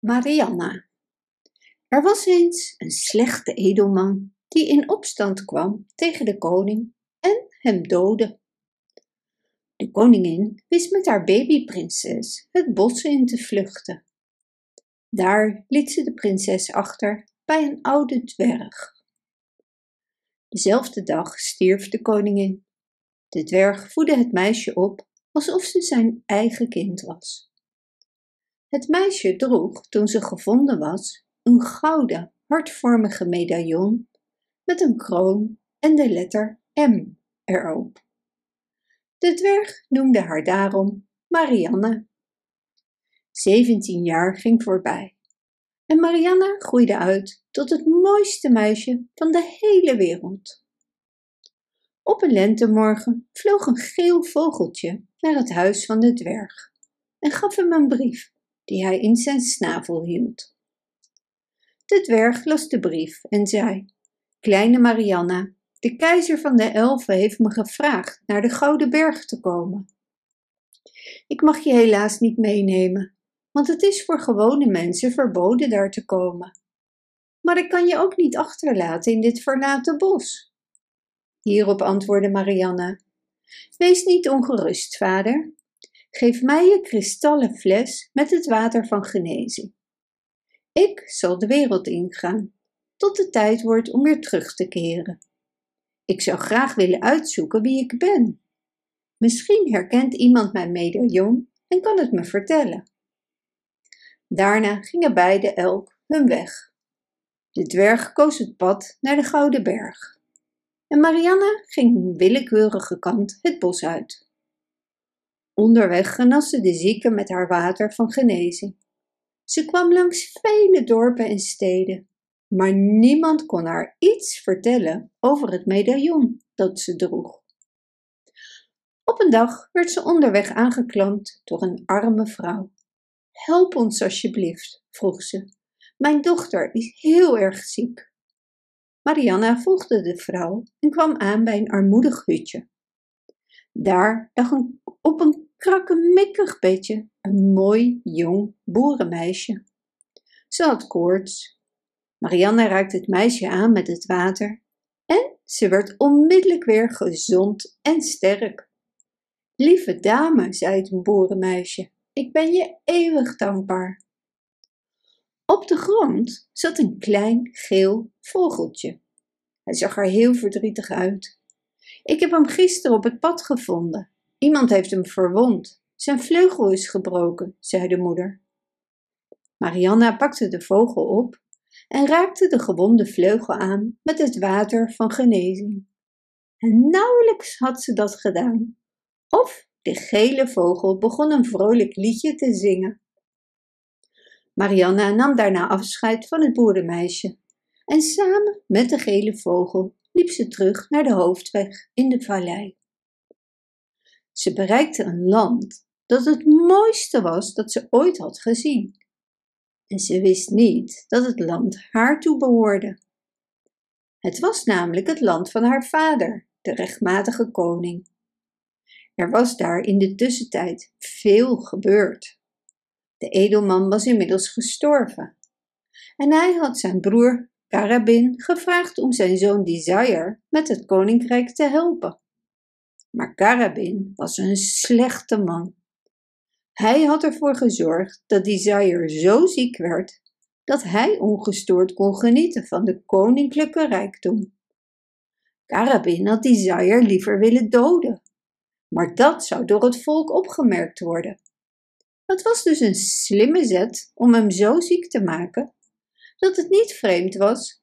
Marianna. Er was eens een slechte edelman die in opstand kwam tegen de koning en hem doodde. De koningin wist met haar babyprinses het bos in te vluchten. Daar liet ze de prinses achter bij een oude dwerg. Dezelfde dag stierf de koningin. De dwerg voedde het meisje op alsof ze zijn eigen kind was. Het meisje droeg, toen ze gevonden was, een gouden, hartvormige medaillon met een kroon en de letter M erop. De dwerg noemde haar daarom Marianne. Zeventien jaar ging voorbij en Marianne groeide uit tot het mooiste meisje van de hele wereld. Op een lentemorgen vloog een geel vogeltje naar het huis van de dwerg en gaf hem een brief die hij in zijn snavel hield. De dwerg las de brief en zei: Kleine Marianna, de keizer van de elfen heeft me gevraagd naar de Gouden Berg te komen. Ik mag je helaas niet meenemen, want het is voor gewone mensen verboden daar te komen. Maar ik kan je ook niet achterlaten in dit verlaten bos. Hierop antwoordde Marianna: Wees niet ongerust, vader. Geef mij je kristallen fles met het water van genezing. Ik zal de wereld ingaan, tot het tijd wordt om weer terug te keren. Ik zou graag willen uitzoeken wie ik ben. Misschien herkent iemand mijn medaillon en kan het me vertellen. Daarna gingen beide elk hun weg. De dwerg koos het pad naar de Gouden Berg. En Marianne ging een willekeurige kant het bos uit. Onderweg genaste de zieke met haar water van genezing. Ze kwam langs vele dorpen en steden, maar niemand kon haar iets vertellen over het medaillon dat ze droeg. Op een dag werd ze onderweg aangeklampt door een arme vrouw. Help ons alsjeblieft, vroeg ze. Mijn dochter is heel erg ziek. Marianna volgde de vrouw en kwam aan bij een armoedig hutje. Daar lag een, op een krakkemikkig bedje een mooi jong boerenmeisje. Ze had koorts. Marianne raakte het meisje aan met het water en ze werd onmiddellijk weer gezond en sterk. Lieve dame, zei het boerenmeisje, ik ben je eeuwig dankbaar. Op de grond zat een klein geel vogeltje. Hij zag er heel verdrietig uit. Ik heb hem gisteren op het pad gevonden. Iemand heeft hem verwond. Zijn vleugel is gebroken, zei de moeder. Marianna pakte de vogel op en raakte de gewonde vleugel aan met het water van genezing. En nauwelijks had ze dat gedaan, of de gele vogel begon een vrolijk liedje te zingen. Marianna nam daarna afscheid van het boerenmeisje en samen met de gele vogel liep ze terug naar de hoofdweg in de vallei. Ze bereikte een land dat het mooiste was dat ze ooit had gezien. En ze wist niet dat het land haar toe behoorde. Het was namelijk het land van haar vader, de rechtmatige koning. Er was daar in de tussentijd veel gebeurd. De edelman was inmiddels gestorven en hij had zijn broer Karabin gevraagd om zijn zoon Desire met het koninkrijk te helpen. Maar Karabin was een slechte man. Hij had ervoor gezorgd dat Desire zo ziek werd dat hij ongestoord kon genieten van de koninklijke rijkdom. Karabin had Desire liever willen doden, maar dat zou door het volk opgemerkt worden. Het was dus een slimme zet om hem zo ziek te maken dat het niet vreemd was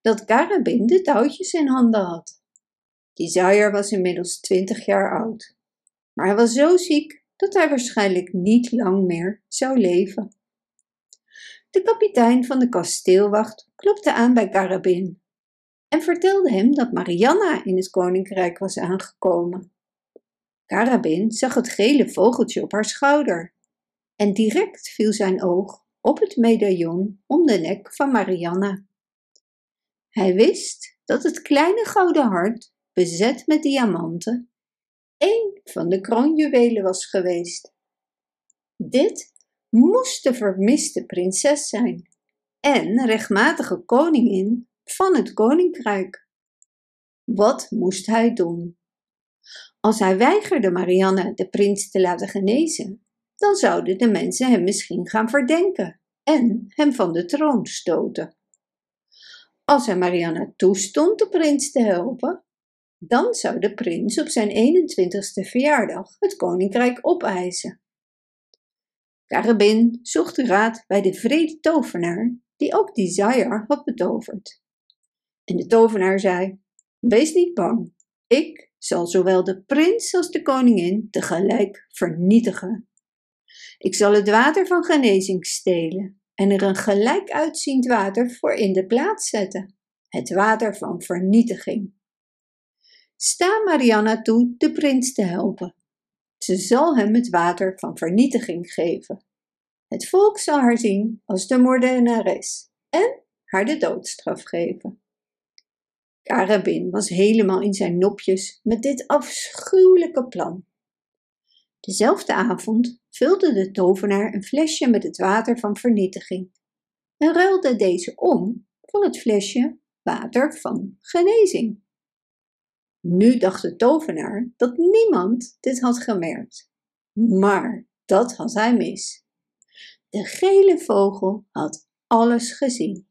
dat Karabin de touwtjes in handen had. Desire was inmiddels twintig jaar oud, maar hij was zo ziek dat hij waarschijnlijk niet lang meer zou leven. De kapitein van de kasteelwacht klopte aan bij Karabin en vertelde hem dat Marianna in het koninkrijk was aangekomen. Karabin zag het gele vogeltje op haar schouder en direct viel zijn oog op het medaillon om de nek van Marianna. Hij wist dat het kleine gouden hart, bezet met diamanten, één van de kroonjuwelen was geweest. Dit moest de vermiste prinses zijn en rechtmatige koningin van het koninkrijk. Wat moest hij doen? Als hij weigerde Marianne de prins te laten genezen, dan zouden de mensen hem misschien gaan verdenken en hem van de troon stoten. Als hij Marianne toestond de prins te helpen, dan zou de prins op zijn 21ste verjaardag het koninkrijk opeisen. Carabin zocht raad bij de vrede tovenaar, die ook Desire had betoverd. En de tovenaar zei: Wees niet bang, ik zal zowel de prins als de koningin tegelijk vernietigen. Ik zal het water van genezing stelen en er een gelijk uitziend water voor in de plaats zetten, het water van vernietiging. Sta Marianna toe de prins te helpen. Ze zal hem het water van vernietiging geven. Het volk zal haar zien als de moordenares en haar de doodstraf geven. Karabin was helemaal in zijn nopjes met dit afschuwelijke plan. Dezelfde avond vulde de tovenaar een flesje met het water van vernietiging en ruilde deze om voor het flesje water van genezing. Nu dacht de tovenaar dat niemand dit had gemerkt, maar dat had hij mis. De gele vogel had alles gezien.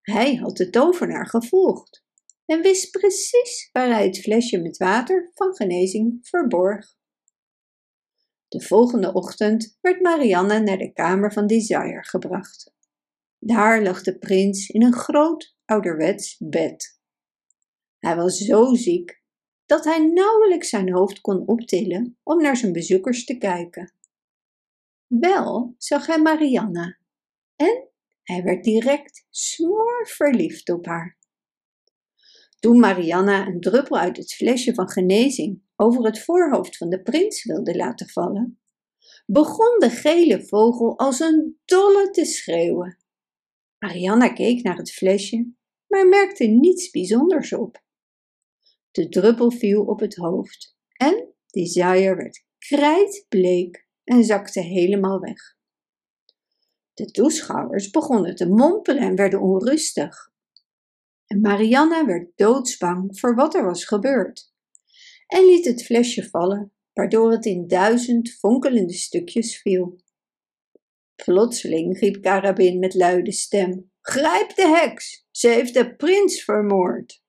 Hij had de tovenaar gevolgd en wist precies waar hij het flesje met water van genezing verborg. De volgende ochtend werd Marianne naar de kamer van Desire gebracht. Daar lag de prins in een groot ouderwets bed. Hij was zo ziek dat hij nauwelijks zijn hoofd kon optillen om naar zijn bezoekers te kijken. Wel zag hij Marianne en hij werd direct smoor verliefd op haar. Toen Marianna een druppel uit het flesje van genezing over het voorhoofd van de prins wilde laten vallen, begon de gele vogel als een dolle te schreeuwen. Marianna keek naar het flesje, maar merkte niets bijzonders op. De druppel viel op het hoofd en Desire werd krijtbleek en zakte helemaal weg. De toeschouwers begonnen te mompelen en werden onrustig. En Marianna werd doodsbang voor wat er was gebeurd en liet het flesje vallen, waardoor het in duizend fonkelende stukjes viel. Plotseling riep Carabin met luide stem: Grijp de heks! Ze heeft de prins vermoord!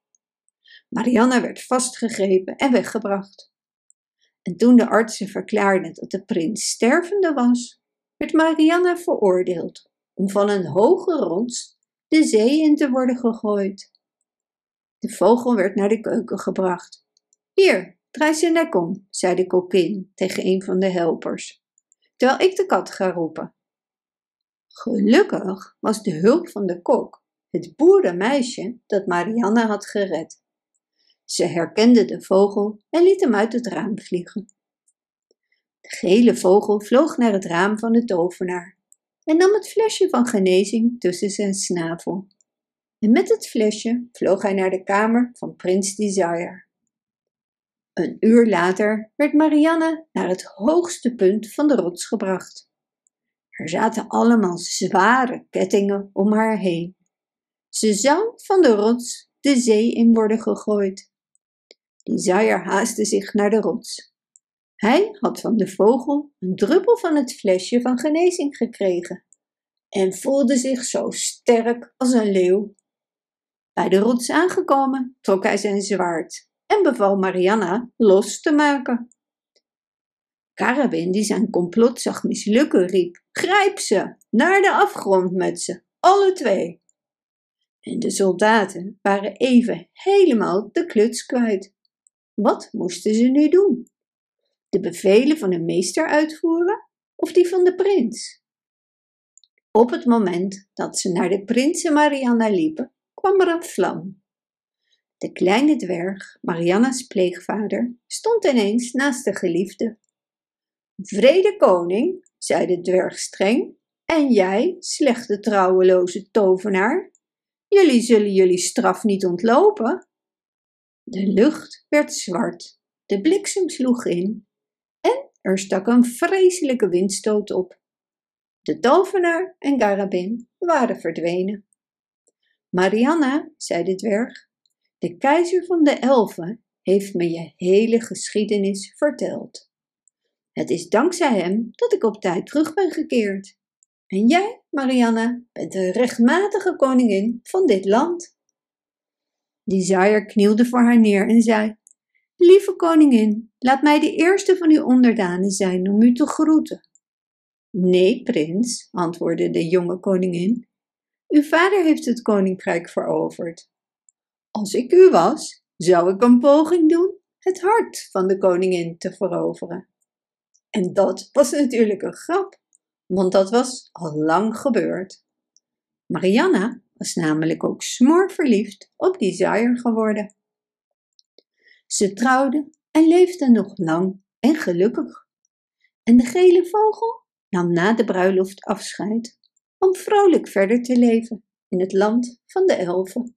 Marianne werd vastgegrepen en weggebracht. En toen de artsen verklaarden dat de prins stervende was, werd Marianne veroordeeld om van een hoge rots de zee in te worden gegooid. De vogel werd naar de keuken gebracht. Hier, draai zijn nek om, zei de kokkin tegen een van de helpers, terwijl ik de kat ga roepen. Gelukkig was de hulp van de kok het boerenmeisje dat Marianne had gered. Ze herkende de vogel en liet hem uit het raam vliegen. De gele vogel vloog naar het raam van de tovenaar en nam het flesje van genezing tussen zijn snavel. En met het flesje vloog hij naar de kamer van prins Desire. Een uur later werd Marianne naar het hoogste punt van de rots gebracht. Er zaten allemaal zware kettingen om haar heen. Ze zou van de rots de zee in worden gegooid. Desire haastte zich naar de rots. Hij had van de vogel een druppel van het flesje van genezing gekregen en voelde zich zo sterk als een leeuw. Bij de rots aangekomen trok hij zijn zwaard en beval Marianna los te maken. Carabin, die zijn complot zag mislukken, riep: Grijp ze, naar de afgrond met ze, alle twee. En de soldaten waren even helemaal de kluts kwijt. Wat moesten ze nu doen? De bevelen van hun meester uitvoeren of die van de prins? Op het moment dat ze naar de prins en Marianna liepen, kwam er een vlam. De kleine dwerg, Marianna's pleegvader, stond ineens naast de geliefde. Vrede koning, zei de dwerg streng, en jij, slechte trouweloze tovenaar, jullie zullen jullie straf niet ontlopen. De lucht werd zwart, de bliksem sloeg in en er stak een vreselijke windstoot op. De tovenaar en Garabin waren verdwenen. Marianna, zei de dwerg, de keizer van de elfen heeft me je hele geschiedenis verteld. Het is dankzij hem dat ik op tijd terug ben gekeerd. En jij, Marianna, bent de rechtmatige koningin van dit land. Zaaier knielde voor haar neer en zei: Lieve koningin, laat mij de eerste van uw onderdanen zijn om u te groeten. Nee, prins, antwoordde de jonge koningin. Uw vader heeft het koninkrijk veroverd. Als ik u was, zou ik een poging doen het hart van de koningin te veroveren. En dat was natuurlijk een grap, want dat was al lang gebeurd. Marianna was namelijk ook smoorverliefd op zaaier geworden. Ze trouwden en leefden nog lang en gelukkig. En de gele vogel nam na de bruiloft afscheid om vrolijk verder te leven in het land van de elfen.